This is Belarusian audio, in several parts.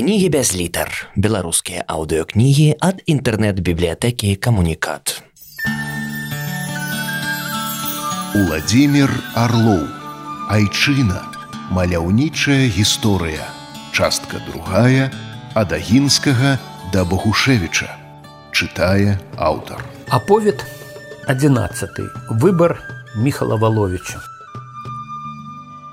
кнігі без літар беларускія аўдыокнігі ад інтэрнэт-бібліятэкі камунікат Уладзімир Арлоў Айчына. Маляўнічая гісторыя. Частка другая ад агінскага да Багушевіча чытае аўтар. Аповед 11 выбор Михала Воловича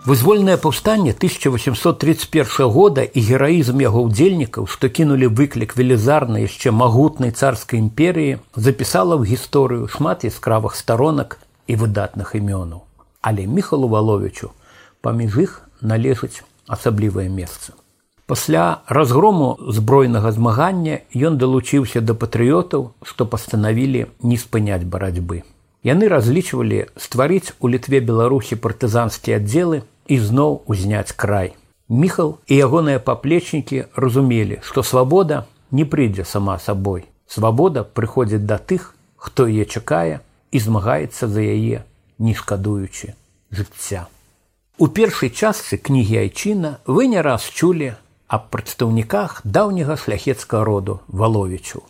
Вызвольнае паўстанне 1831 года і гераізм яго ўдзельнікаў, што кінулі выклік велізарнай яшчэ магутнай царскай імперыі, запісала ў гісторыю шмат яскравых старонак і выдатных імёнаў. Але Михалу Валовичу паміж іх належыць асаблівае месца. Пасля разгрому збройнага змагання ён далучыўся да патрыётаў, што пастанавілі не спыняць барацьбы. Яны разлічвалі стварыць у літве беларусі партызанскія аддзелы ізноў узняць край. Міхал і ягоныя паплечнікі разумелі, што свабода не прыйдзе сама сабой. Свабода прыходзіць да тых, хто яе чакае і змагаецца за яе, не шкадуючы жыцця. У першай частцы кнігі айчына вы не раз чулі аб прадстаўніках даўняга шляхецкага роду валовічу.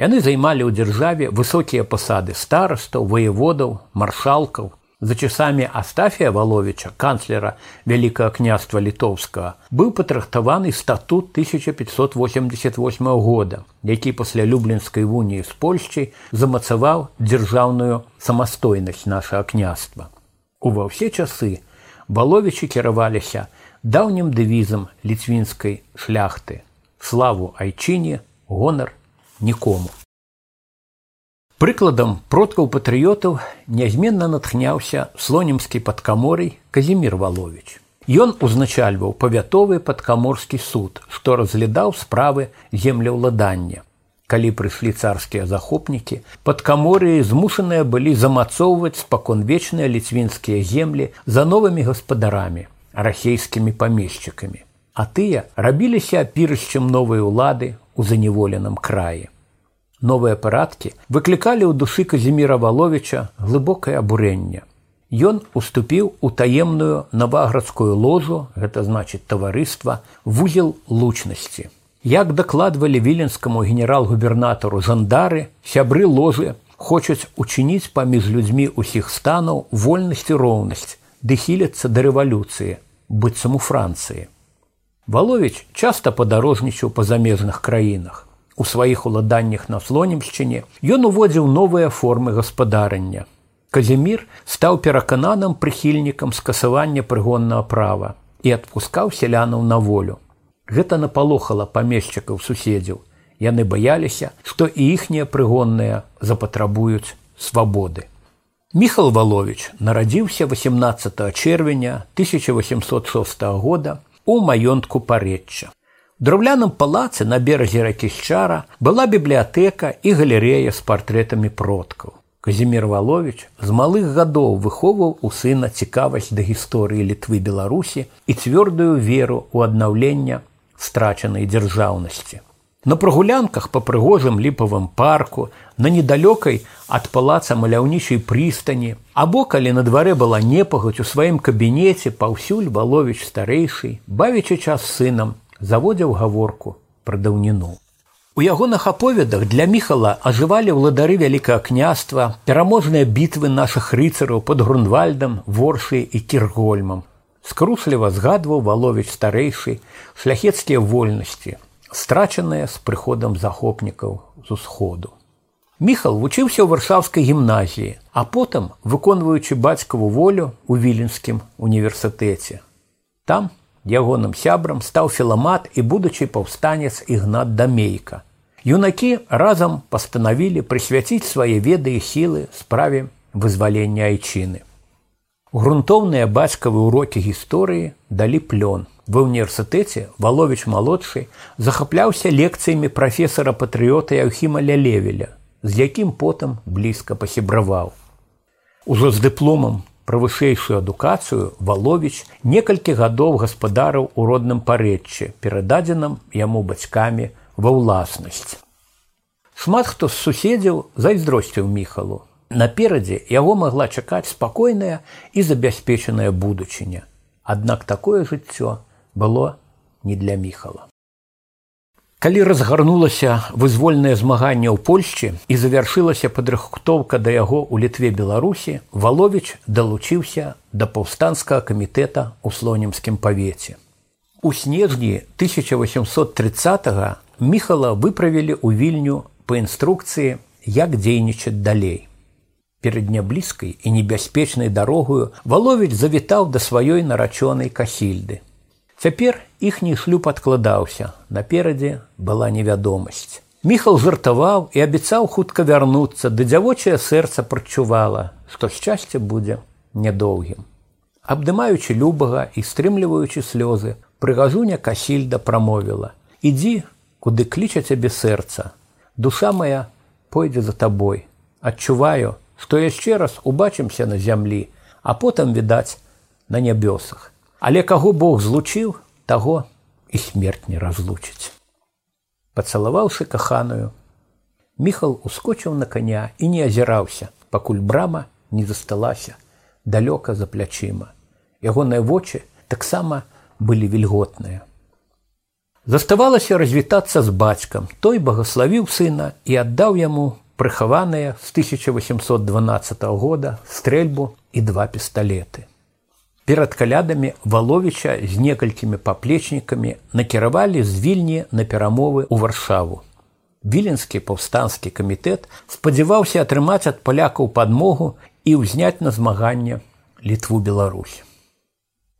Яны займалі ў дзяржаве высокія пасады старастаў, воеводаў, маршалкаў, За часамі Астафія Валовича, канцлера вялікага княства літоўскага, быў патрахтаваны статут 1588 года, які пасля люблінскай вуніі з Польшчай замацаваў дзяржаўную самастойнасць нашага княства. Ува ўсе часы баловічы кіраваліся даўнім дэвізам ліцвінскай шляхты, славу айчыне, гонар нікому. Прыкладам продкаў патрыётаў нязменна натхняўся слонімскі падкаморый Казімир Валович. Ён узначальваў павятовы падкаморскі суд, што разглядаў справы землеўладання. Калі прыйшлі царскія захопнікі, падкаморыі змушаныя былі замацоўваць спаконвечныя ліцвінскія землі за новымі гаспадарамі, расейскімі памешчыкамі. А тыя рабіліся апірышчам новай улады ў заняволеным краі новыя парадкі выклікалі ў душы казіміра валовича глыбокае абурэнне. Ён уступіў у таемную наваградскую ложу гэта значит таварыства вузел лучнасці. Як дакладвалі віленскаму генерал-губернатару жандары сябры ложы хочуць учыніць паміж людзьмі ўсіх станаў вольнасць і роўнасць ды хіляцца да рэвалюцыі быццам у францыі. Валович часта падарожнічаў па замежных краінах у сваіх уладаннях на слонімшчыне ён уводзіў новыя формы гаспадарання. Казімір стаў перакананам прыхільнікам скасавання прыгоннага права і адпускаў сялянаў на волю. Гэта напалохала памешчыкаў суседзяў. Яны баяліся, што і іхнія прыгонныя запатрабуюць свабоды. Міхал Валович нарадзіўся 18 чэрвеня 1806 года у маёнтку паречча драўляным палацы на беразе ракішчара была бібліятэка і галерея з партрэтамі продкаў. Казімир Валович з малых гадоў выхоўваў у сына цікавасць да гісторыі літвы Беларусі і цвёрдую веру ў аднаўлення страчанай дзяржаўнасці. На прагулянках па прыгожым ліпавым парку, на недалёкай ад палаца маляўнічай прыстані, або калі на дварэ была непагаць у сваім кабінеце паўсюль валовіч старэйшый, бавячы час сынам заводзіў гаворку пра даўніну. У ягоных аповедах для міхала ажывалі ўладары вялікага княства, пераможныя бітвы нашых рыцараў пад грунвальдам, воршай і кіргольмам. Скрусліва згадваў валовіч старэйшы шляхецкія вольнасці, страчаныя з прыходам захопнікаў з усходу. Міхал вучыўся ў варшаўскай гімназіі, а потым выконваючы бацькаву волю ў віленскім універсітэце. Там ягоным сябрам стаў філамат і будучы паўстанец ігнат дамейка. Юнакі разам пастанавілі прысвяціць свае веды і сілы справе вызвалення айчыны. Грунтоўныя бацькавы ўрокі гісторыі далі плён. Ва ўніверсітэце валовіч малодшы захапляўся лекцыямі прафесара патрыёта Яўхіма Лялевеля, з якім потым блізка пасябраваў. Ужо з дыпломам пра вышэйшую адукацыю валовіч некалькі гадоў гаспадараў у родным парэччы перададзеным яму бацькамі ва ўласнасць. Шмат хто з суседзяў зайздросціў міхалу. Наперадзе яго магла чакаць спакойная і забяспечаная будучыня. Аднак такое жыццё было не для міхала Калі разгарнулася вызвольнае змаганне ў Польшчы і завяршылася падрыхтоўка да яго ў літве Беларусі, Валовіч далучыўся да паўстанцкага камітэта ў слонімскім павеце. У снежні 1830 міхала выправілі ў вільню па інструкцыі, як дзейнічаць далей. Перад няблізкай і небяспечнай дарогою Валовіч завітаў да сваёй нарачонай касільды. Цяпер іхні шлюб адкладаўся. Наперадзе была невядомасць. Міхал жартаваў і абяцаў хутка вярнуцца, ды дзявочае сэрца прачувала, што шчасце будзе нядоўгім. Абдымаючы любага і стрымліваючы слёзы, прыгажуня касільда прамовіла: « Ідзі, куды кліча цябе сэрца. Душа моя пойдзе за табой. Адчуваю, што яшчэ раз убачымся на зямлі, а потым відаць на нябёсах. Але каго Бог злучыў, таго і смерть не разлучыць. Пацалаваўшы каханую, Міхал ускочыў на коня і не азіраўся, пакуль брама не засталася далёка за плячыма. Ягоныя вочы таксама былі вільготныя. Заставалася развітацца з бацькам, той багаславіў сына і аддаў яму прыхаваныя з 1812 года стрэльбу і два пісталеты. Перад калядамі валовіча з некалькімі паплечнікамі накіравалі з вільні на перамовы ў варшаву. Віленскі паўстанскі камітэт спадзяваўся атрымаць ад палякаў падмогу і ўзняць на змаганне літву Беларусь.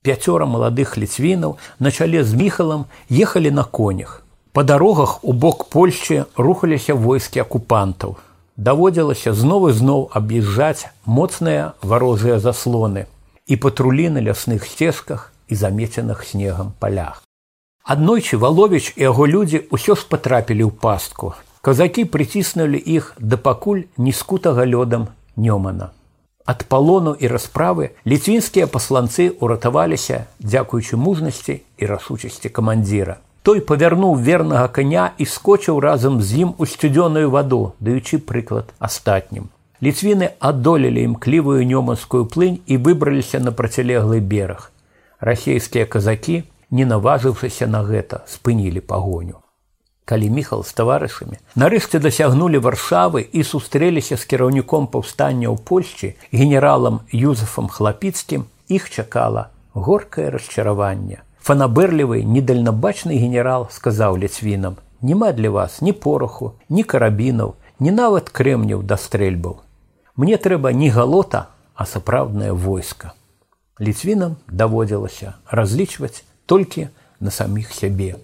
Пяцёра маладых ліцвінаў на чале з міхалам ехалі на конях. Па дарогах у бок Польшчы рухаліся войскі акупантаў. Даводзілася зноў і зноў аб'язджаць моцныя варожыя заслоны і патрулі на лясных сцежках і замеценых снегам палях. Аднойчы валовіч і яго людзі ўсё ж патрапілі ў пастку. Казакі прыціснулі іх да пакуль нескутага лёдам нёмана. Ад палону і расправы ліцвінскія пасланцы ўратаваліся, дзякуючы мужнасці і рашучасці камандзіра. Той павярнуў вернага каня і скочыў разам з ім у сцюдзёную ваду, даючы прыклад астатнім. Ліцвіны адолелі імклівую нёманскую плынь і выбраліся на процілеглы бераг. Расейскія казакі, не наважыўшыся на гэта, спынілі пагоню. Калі міхал з таварышамі нарэшце дасягнулі варшавы і сустрэліся з кіраўніком паўстання ў Польшчы генералам Юзефам хлапіцкім, іх чакала горкае расчараванне. Фанабэрлівы недальнабачны генерал сказаў ліцвінам: « Нема для вас ні пороху, ні карабінаў, ні нават крэмняў да стрэльбаў. Мне трэба не галота, а сапраўднае войска. Ліцвінам даводзілася разлічваць толькі на саміх сябе.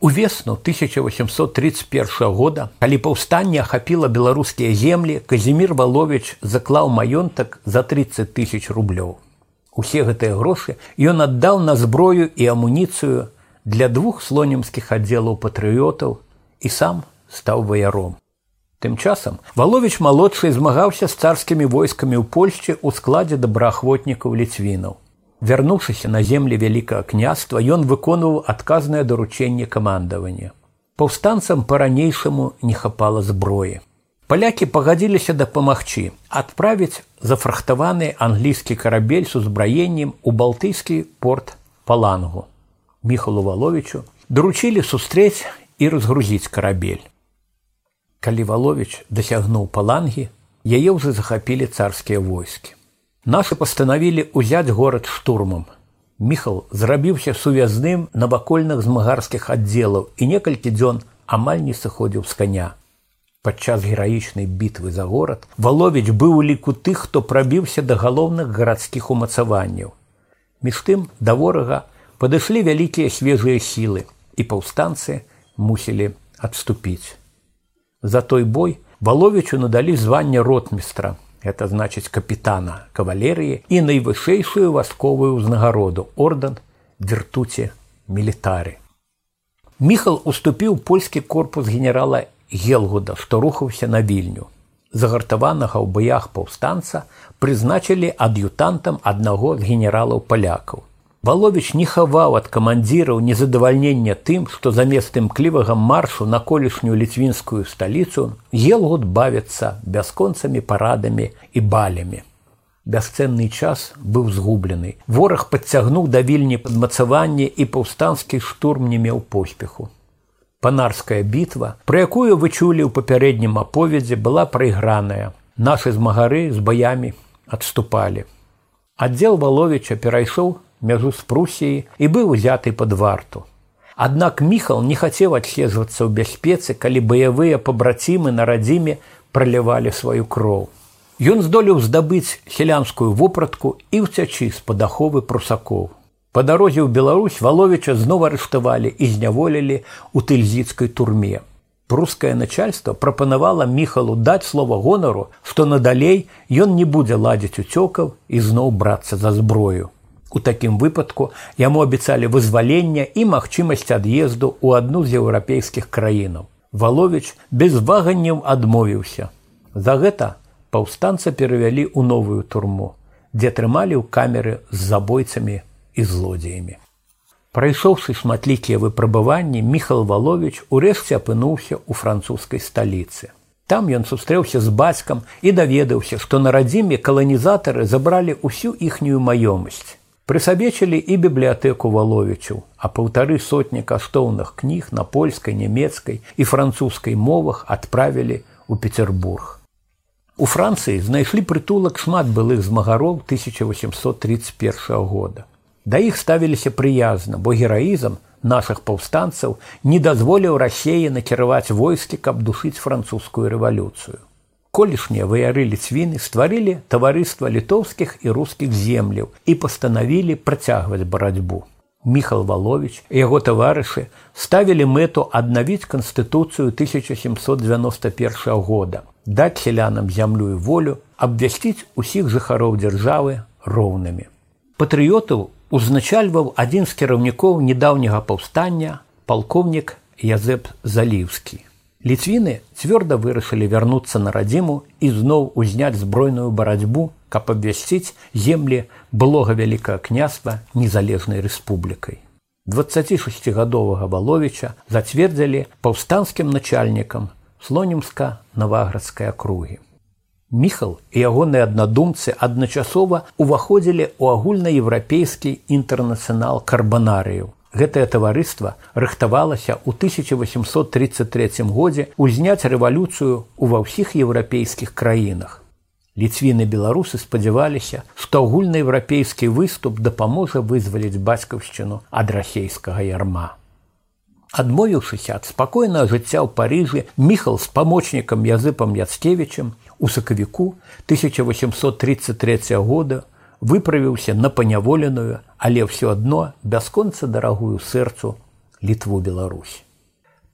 У весну 1831 года, калі паўстанне ахапіла беларускія землі, Казімир Валович заклаў маёнтак за 30 тысяч рублёў. Усе гэтыя грошы ён аддаў на зброю і амуніцыю для двух слонімскіх аддзелаў патрыётаў і сам стаў ваяром. Тым часам Валовіч малодшы змагаўся з царскімі войскамі ў Польшчы ў складзе добраахвотнікаў ліцвінаў. Вярнуўшыся на землі вялікага княства, ён выконваў адказнае даручэнне камандавання. Паўстанцам па-ранейшаму не хапала зброі. Палякі пагадзіліся дапамагчы, адправіць зафрахтаваны англійскі карабель з узбраеннем у балтыйскі порт палангу. Міхалу Валовічу даручілі сустрэць і разгрузіць карабель. Калі Валовіч дасягнуў палангі, яе ўжо захапілі царскія войскі. Нашы пастанавілі ўзяць горад штурмам. Міхал зрабіўся сувязным на вакольных змагарскіх аддзелаў і некалькі дзён амаль не сыходзіў з каня. Падчас гераічнай бітвы за горад Валовіч быў у ліку тых, хто прабіўся да галоўных гарадскіх умацаванняў. Між тым да ворага падышлі вялікія свежыя сілы і паўстанцы мусілі адступіць. За той бой Валовічу надалі званне ротмістра, это значыць капітана кавалерыі і найвышэйшую васковую ўзнагароду ордан вертуце мілітары. Міхал уступіў польскі корпус генерала Гелгуда, што рухаўся на вільню. Загартаванага ў баях паўстанца прызначылі ад'ютантам аднаго з генералаў палякаў. Валовіч не хаваў ад камандзіраў незадавальнення тым, што замест імклівага маршу на колішнюю ліцвінскую сталіцу елгут бавіцца бясконцамі парадамі і балямі. Бясцэнны час быў згублены. Вораг падцягнуў да вільні падмацаванне і паўстанскі штурм не меў поспеху. Панарская бітва, пра якую вы чулі ў папярэднім аповедзе была прайграная. Нашы змагары з баямі адступалі. Аддзел валовіча перайшоў мяжу з прусіі і быў узяты пад варту. Аднак міхал не хацеў адслежвацца ў бяспецы, калі баявыя пабрацімы на радзіме пралівалі сваю кроў. Ён здолеў здабыць селянскую вопратку і ўцячы з-пад аховы прусакоў. Па дарозе ў Беларусь валовіча зноў арыштавалі і зняволілі ў тыльзіцкай турме. Прускае начальство прапанавала міхалу даць слова гонару, што надалей ён не будзе ладзіць уцёкаў і зноў брацца за зброю. У такім выпадку яму абяцалі вызвалення і магчымасць ад'езду ў адну з еўрапейскіх краінаў. Валовіч без ваганняў адмовіўся. За гэта паўстанца перавялі ў новую турму, дзе трымалі ў камеры з забойцамі і злодзеямі. Прайшоўшы шматлікія выпрабаванні, Міхал Валовіч урэшце апынуўся ў французскай сталіцы. Там ён сустрэўся з бацькам і даведаўся, што на радзіме каланізатары забралі ўсю іхнюю маёмасць. Прысабечылі і бібліятэку валовічаў, а паўтары сотні каштоўных кніг на польскай, нямецкай і французскай мовах адправілі ў Петербург. У Францыі знайшлі прытулак шмат былых змагароў 1831 года. Да іх ставіліся прыязна, бо гераізм нашых паўстанцаў не дазволіў рассеі накіраваць войскі, каб душыць французскую рэвалюцыю. Колішнія выяры ліцвіны стварылі таварыства літоўскіх і рускіх земляў і пастанавілі працягваць барацьбу. Міхал Валович і яго таварышы ставілі мэту аднавіць канстытуцыю 1791 года, даць селянам зямлю і волю, абвясціць усіх жыхароў дзяржавы роўнымі. Патрыётаў узначальваў адзін з кіраўнікоў недаўняга паўстання палкоўнік Язэп Заліўскі. Ліцвіны цвёрда вырашылі вярнуцца на радзіму і зноў узняць збройную барацьбу, каб абвясціць землі былога вялікага княства незалежнай рэспублікай. 26гадовага валовіча зацвердзілі паўстанскім начальнікам слонімска наваградскай акругі. Міхал і ягоныя аднадумцы адначасова ўваходзілі ў агульнаеўрапейскі інтэрнацыянал карбанарыяў. Гэтае таварыства рыхтавалася ў 1833 годзе узняць рэвалюцыю ва ўсіх еўрапейскіх краінах. Ліцвіны беларусы спадзяваліся, што агульнаеўрапейскі выступ дапаможа вызваліць бацькаўшчыну ад расейскага ярма. Адмовіўшыся ад спакойнага жыцця ў парыжы міхал з памочнікам языпам яцкевічам у сакавіку 1833 года выправіўся на паняволеную, але ўсё адно бясконца дарагую сэрцу літву Беларусь.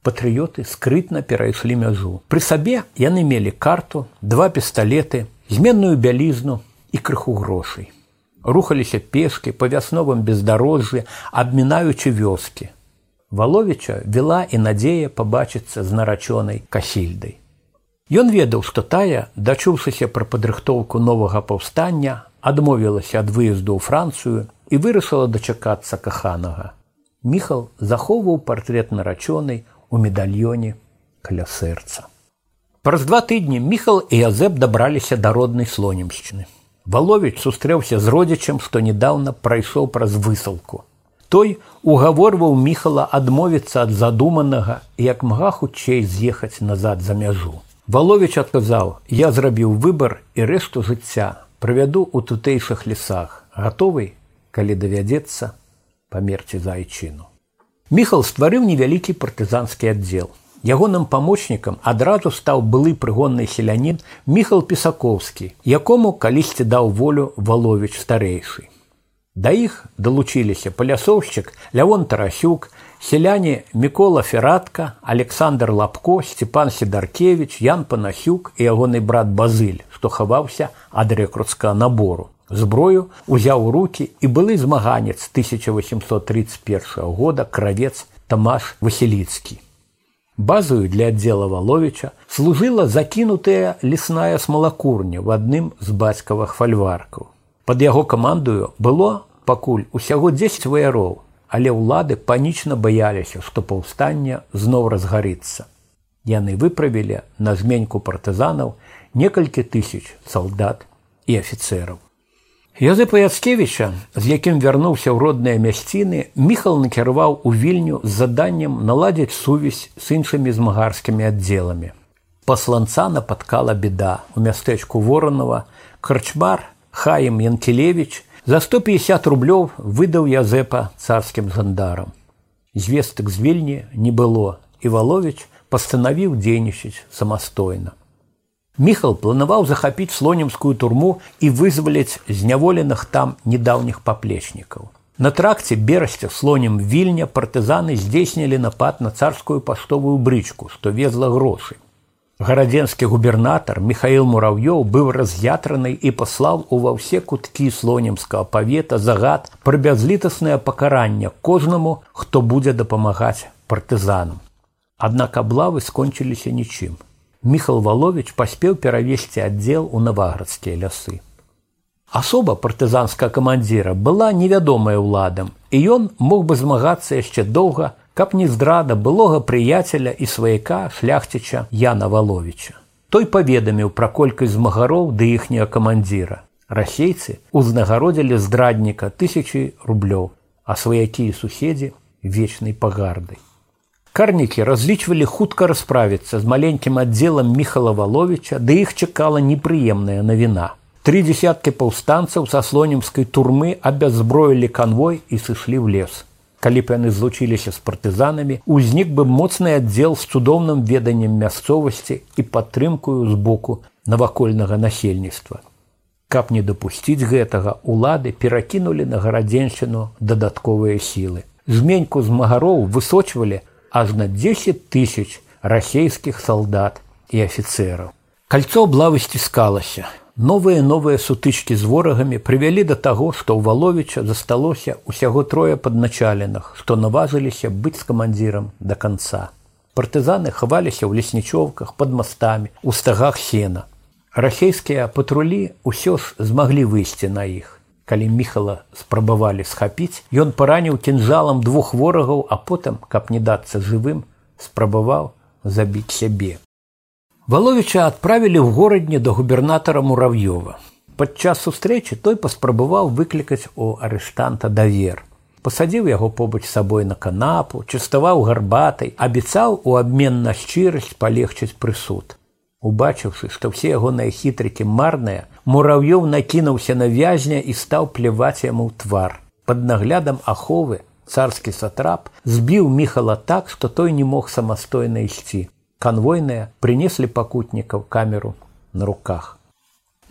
Патрыёты скрытна перайшлі мяжу. Пры сабе яны мелі карту, два пісталеты, зменную бялізну і крыху грошай. Рухаліся пешкі па вясновым бездарожжы, абмінаючы вёскі. Валовіча вела і надзея пабачыцца з нарачонай касільдай. Ён ведаў, што тая, дачуўшыся пра падрыхтоўку новага паўстання, адмовілася ад выезду ў францыю і вырашыла дачакацца каханага. Міхал захоўваў партрэт нарачонай у медальёне каля сэрца. Праз два тыдні міхал і язэп дабраліся да роднай слонімшчыны. Валовіч сустрэўся з родзічам, што недаўна прайшоў праз высылку. Той угаворваў міхала адмовіцца ад задуманага як мага хутчэй з'ехаць назад за мяжу. Валовіч адказаў: « Я зрабіў выбар і рэшту жыцця правяду ў тутэйшых лесах, гатовы, калі давядзецца памерці за айчыну. Міхал стварыў невялікі партызанскі аддзел. Ягоным памочнікам адразу стаў былы прыгонны селянін Міхал Пісакоўскі, якому калісьці даў волю валовіч старэйшы. Да іх далучыліся палясоўшчык Лявон Тарасюк, Селяне Мікола Фератка, Александр Лапко, Степан Сідаркевич, Ян Панахюк і ягоны брат Базыль, што хаваўся ад рэкрутскага набору. Зброю узяў у руки і былы змаганец 1831 года кравец Тамаш Васіліцкі. Базою для аддзела валовіча служыла закінутая лесная смалакурня в адным з бацькавых фальваркаў. Пад яго камандую было пакуль усяго 10 ваяроў, але ўлады панічна баяліся, што паўстанне зноў разгарыцца. Яны выправілі на зменьку партызанаў некалькі тысяч салдат і афіцэраў. Языпа Яцкевіча, з якім вярнуўся ў родныя мясціны, міхал накіраваў у вільню з заданнем наладзіць сувязь з іншымі змагарскімі аддзеламі. Пасланца напаткала беда у мястэчку воронова, карчмар Хаем Янкелевич за 150 рублёў выдаў Язэпа царскім жандарам. Звестак з вільні не было, і Валовіч пастанавіў дзейнічаць самастойна. Міхал планаваў захапіць слонімскую турму і вызваліць зняволеных там недаўніх паплечнікаў. На тракце берасця слонем вільня партызаны здзейснілі напад на царскую паштовую брычку, што везла грошы. Гарадзенскі губернатар Михаил Мурав'ёў быў раз'ятраны і паслаў ува ўсе куткі слонімскага павета загад пра бязлітаснае пакаранне кожнаму, хто будзе дапамагаць партызанам. Аднак аблавы скончыліся нічым. Міхал Валович паспеў перавесці аддзел у наваградскія лясы. Асоба партызанскага камандзіра была невядомая ўладам, і ён мог бы змагацца яшчэ доўга, каб не здрада былога прыяцеля і сваяка шляхціча Яна Валовича. Той паведаміў пра колькасць змагароў ды іхняга камандзіра. Расейцы узнагародзілі здрадніка тысячи рублёў, а сваякі і суседзі вечнай пагардай. Карнікі разлічвалі хутка расправіцца з маленькім аддзелам міхала валовича ды іх чакала непрыемная навіна тры десяткі паўстанцаў са слонімскай турмы абяззброілі канвой і сышлі ў лес калі б яны злучыліся з партызанамі узнік бы моцны аддзел з цудоўным веданнем мясцовасці і падтрымкую з боку навакольнага насельніцтва каб не дапусціць гэтага улады перакінулі на гарадзеншчыну дадатковыя сілы зменьку змагароў высочвалі аж на 10 тысяч расейскіх салдат і афіцераў. Кальцо облавы сціскалася. Новыя новыя сутычкі з ворагамі прывялі да таго, што ў валовіча засталося ўсяго трое падначаленых, што наважыліся быць з камандзірам да канца. Партызаны хаваліся ў леснічоўках пад мастамі, у стагах сена. Расейскія патрулі ўсё ж змаглі выйсці на іх калі міхала спрабавалі схапіць ён параніў кінжалам двух ворагаў а потым каб не дацца жывым спрабаваў забіць сябе валовіча адправілі ў горадні да губернатара мурав'ёва падчас сустрэчы той паспрабаваў выклікаць у арыштанта давер пасадзіў яго побач сабой на канапу частаваў гарбатай абяцаў у абмен на шчырасць палегчыць прысуд. Убачыўшы што ўсе ягоныя хітрыкі марныя мурав'ёў накінуўся на вязня і стаў пляваць яму ў твар. Под наглядам аховы царскі сатрап збіў міхала так што той не мог самастойна ісці канвойныя прынеслі пакутнікаў камеру на руках.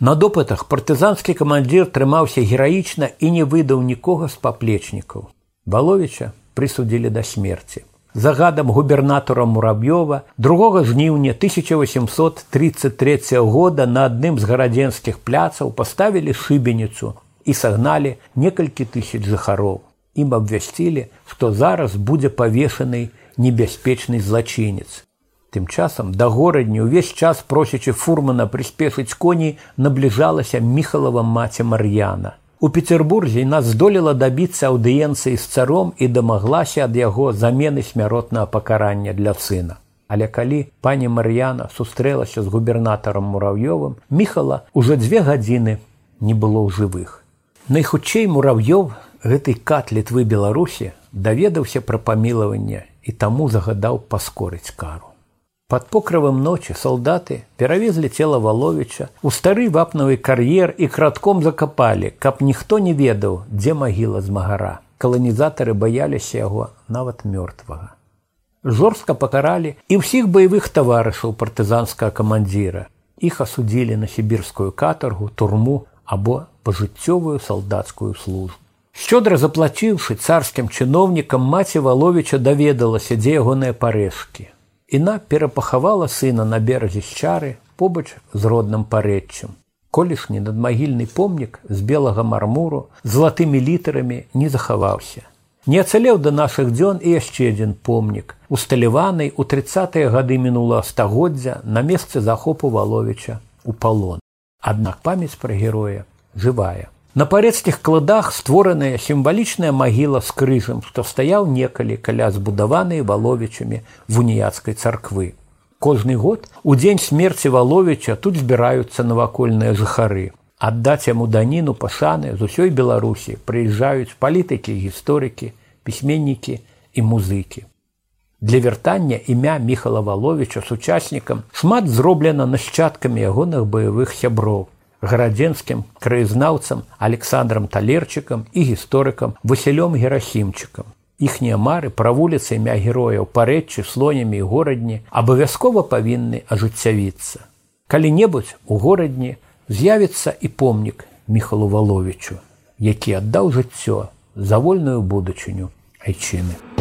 На допытах партызанскі камандзір трымаўся гераічна і не выдаў нікога з паплечнікаў баловіча прысудзілі да смерці загадам губернатора мурав'ёва 2 жніўня 1833 года на адным з гарадзенскіх пляцаў паставілі шыбеніцу і сагналі некалькі тысяч жыхароў. Ім абвясцілі што зараз будзе павешаны небяспечны злачынец тым часам да горадні ўвесь час просячы фурмана прыспешыць коней набліжалася міхалава маці мар'яна У Петербурзе нас здолела дабіцца аўдыенцыі з царом і дамаглася ад яго замены смяротнага пакарання для сына. Але калі пані Мар'яна сустрэлася з губернатарам мурав'ёвым, міхала уже дзве гадзіны не было ў жывых. Найхутчэй мурав'ёв гэтай кат літвы Беларусі даведаўся пра памілаванне і таму загадаў паскорыць кару. Под покрывам ночи солдаты перавезлі цела валовича у стары вапнавы кар'ер і кратком закапалі, каб ніхто не ведаў, дзе магіла змагара. Каланізатары баяліся яго нават мёртвага. Жорстка пакаралі і ўсіх баявых таварышаў партызанскага камандзіра. Іх асудзілі на сібірскую катаргу, турму або пажыццёвую салдацкую службу. Шчодра заплаціўшы царскім чыноўнікам маці валовіча даведалася, дзе ягоныя парэшкі. Іна перапахавала сына на беразе чары побач з родным парэччам. Колішні надмагільны помнік з белага мармуру золотымі літарамі не захаваўся. Не ацалеў да нашых дзён і яшчэ адзін помнік, усталяваны ў тридцатыя гады мінула стагоддзя на месцы захопу валовіча у палон. Аднак памяць пра героя жывая. На парецкіх кладах створаная сімвалічная магіла з крыжам, што стаяў некалі каля збудаванай валовічамі вуніяцкай царквы. Кожны год у дзень смерці валовіча тут збіраюцца навакольныя жыхары. аддаць яму даніну пашаны з усёй беларусі прыязджаюць палітыкі гісторыкі пісьменнікі і музыкі для вяртання імя міхала валовича сучаснікам шмат зроблена нашчадкамі ягоных баявых сяброў гарадзенскім краязнаўцам александром талерчыкам і гісторыкам васілём герахімчыкам. Іхнія мары пра вуліцы імя герояў парэччы слонямі і горадні абавязкова павінны ажыццявіцца. Калі-небудзь у горадні з'явіцца і помнік міхалу валовічу які аддаў жыццё за вольную будучыню айчыны